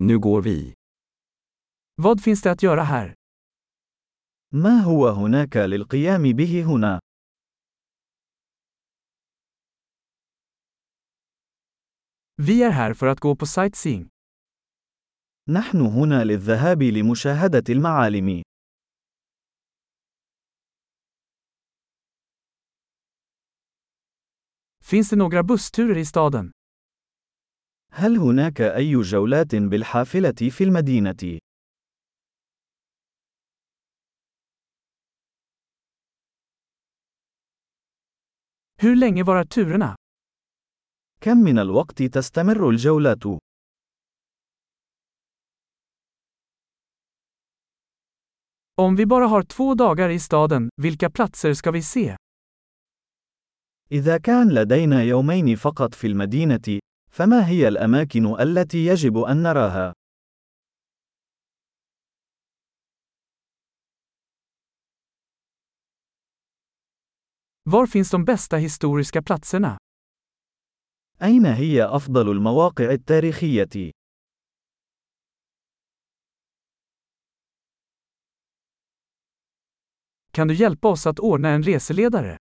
Nu går vi. Vad finns det att göra här? ما هو هناك للقيام به هنا؟ Vi är här för att gå på sightseeing. نحن هنا للذهاب لمشاهدة المعالم. Finns det några bussturer i staden? هل هناك أي جولات بالحافلة في المدينة؟ Hur länge varar turerna? كم من الوقت تستمر الجولات؟ Om vi bara har två dagar i staden, vilka platser ska vi se? إذا كان لدينا يومين فقط في المدينة، فما هي الأماكن التي يجب أن نراها؟ Var finns de bästa historiska platserna? أين هي أفضل المواقع التاريخية؟ Kan du hjälpa oss att ordna en reseledare?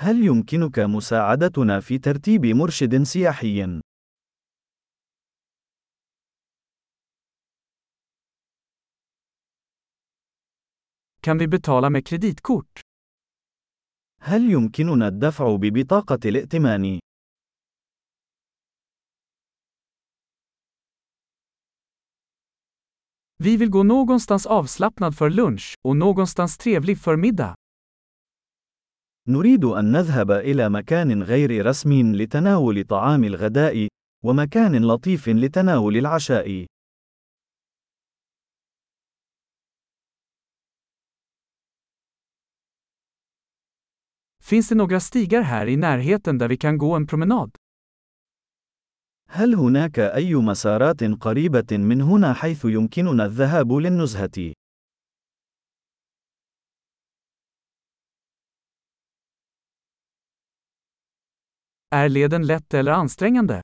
هل يمكنك مساعدتنا في ترتيب مرشد سياحي؟ Kan vi betala med kreditkort? هل يمكننا الدفع ببطاقة الائتمان؟ Vi vill gå någonstans avslappnad för lunch och någonstans trevlig för middag. نريد أن نذهب إلى مكان غير رسمي لتناول طعام الغداء، ومكان لطيف لتناول العشاء. Finns det några stigar här i närheten där vi kan gå en promenad? هل هناك أي مسارات قريبة من هنا حيث يمكننا الذهاب للنزهة؟ Är leden lätt eller ansträngande?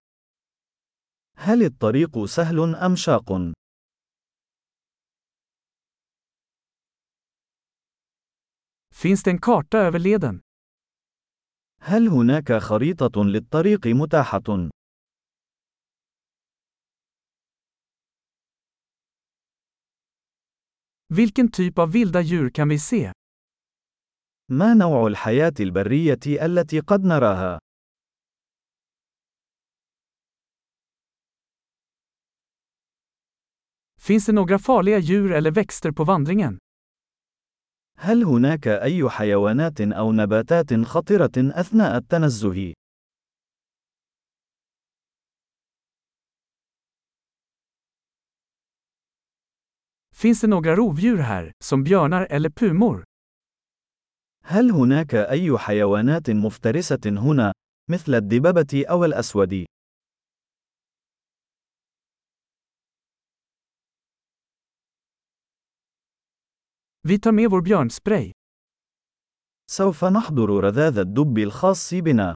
هل الطريق سهل أم شاق؟ Finns det en karta över leden? هل هناك خريطة للطريق متاحة؟ Vilken typ av vilda djur kan vi se? ما نوع الحياة البرية التي قد نراها؟ Finns det några farliga djur eller växter på vandringen? هل هناك أي حيوانات أو نباتات خطرة أثناء التنزه؟ Finns det några rovdjur här, som björnar eller pumor? هل هناك أي حيوانات مفترسة هنا، مثل الدببة أو الأسود؟ Vi tar med vår björnspray. سوف نحضر رذاذ الدب الخاص بنا.